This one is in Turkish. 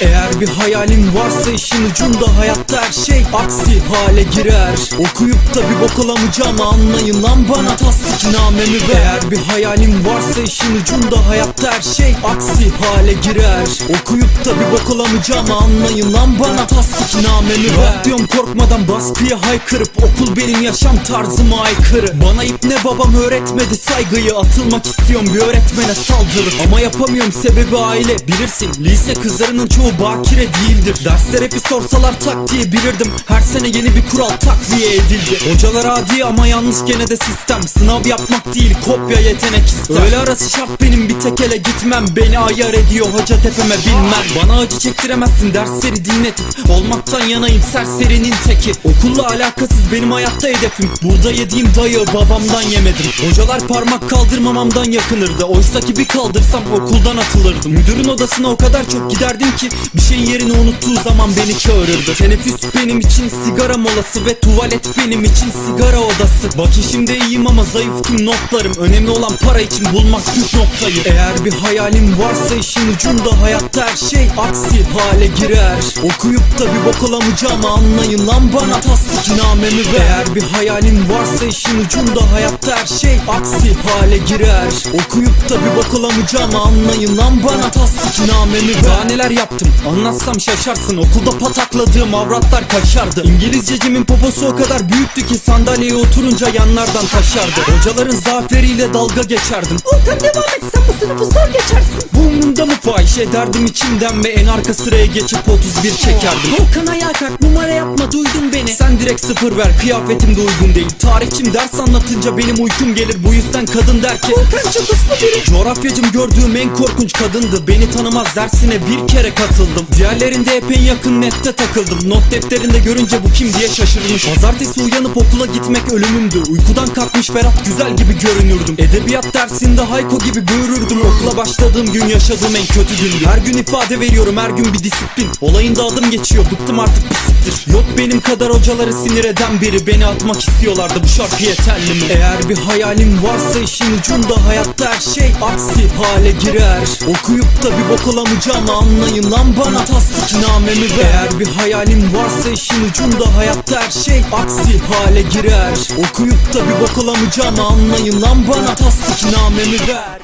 Eğer bir hayalin varsa işin ucunda hayatta her şey aksi hale girer. Okuyup da bir bok olamayacağımı anlayın lan bana tasdik namemi ver. Eğer bir hayalin varsa işin ucunda hayatta her şey aksi hale girer. Okuyup da bir bok olamayacağımı anlayın lan bana tasdik namemi ver. Diyorum korkmadan baskıya haykırıp okul benim yaşam tarzıma aykırı. Bana ipne babam öğretmedi saygıyı atılmak istiyorum bir öğretmene saldırır Ama yapamıyorum sebebi aile. Bilirsin lise kızlarının çoğu bakire değildir. Dersler hep sorsalar tak diye bilirdim. Her sene yeni bir kural takviye edildi. Hocalar adi ama yanlış gene de sistem. Sınav yapmak değil kopya yetenek ister. Öyle arası şart benim bir tek ele gitmem. Beni ayar ediyor hoca tepeme binmem. Bana acı çektiremezsin dersleri dinletip Olmaktan yanayım serserinin teki. Okulla alakasız benim hayatta hedefim. Burada yediğim dayı babamdan yemedim. Hocalar parmak kaldırmamamdan yakınırdı. Oysa ki bir kaldırsam okuldan atılırdım. Müdürün odasına o kadar çok giderdim ki Bir şeyin yerini unuttuğu zaman beni çağırırdı. Teneffüs benim için sigara molası Ve tuvalet benim için sigara odası. Bak işimde iyiyim ama zayıf tüm notlarım. Önemli olan para için bulmak püf noktayı. Eğer bir hayalin varsa işin ucunda hayatta her şey aksi hale girer. Okuyup da bir bok olamayacağımı anlayın lan bana tasdik namemi ver. Eğer bir hayalin varsa işin ucunda hayatta her şey aksi hale girer. Okuyup da bir bok olamayacağımı anlayın lan bana tasdik namemi ver. Daha neler yaptım anlatsam şaşarsın Okulda patakladığım avratlar kaşardı İngilizcecimin poposu o kadar büyüktü ki sandalyeye oturunca yanlardan taşardı. Hocaların zaafleriyle dalga geçerdim. Volkan devam et sen bu sınıfı zor geçersin. Bu umurumda mı fahiş? Ederdim içimden ve en arka sıraya geçip 31 çekerdim. Volkan ayağa kalk numara yapma duydun beni. Sen direkt sıfır ver kıyafetim de uygun değil. Tarihçim ders anlatınca benim uykum gelir. Bu yüzden kadın der ki Volkan çok uslu biri. Coğrafyacım gördüğüm en korkunç kadındı. Beni tanımaz dersine bir kere katıldım Diğerlerinde epey yakın nette takıldım. Not defterinde görünce bu kim diye şaşırmış. Pazartesi uyanıp okula gitmek ölümümdü. Uykudan kalkmış Berat güzel gibi görünürdüm. Edebiyat dersinde Hayko gibi böğürürdüm Okula başladığım gün yaşadığım en kötü gündü. Her gün ifade veriyorum her gün bir disiplin. Olayında adım geçiyor bıktım artık bisiktir Yok benim kadar hocaları sinir eden biri. Beni atmak istiyorlardı bu şarkı yeterli mi? Eğer bir hayalin varsa işin ucunda hayatta her şey aksi hale girer. Okuyup da bir bok olamayacağımı anlayın lan bana. Tasdik namemi ver Eğer bir hayalin varsa işin ucunda hayatta her şey aksi hale girer. Okuyup da bir bok olamayacağımı anlayın lan bana tasdik namemi ver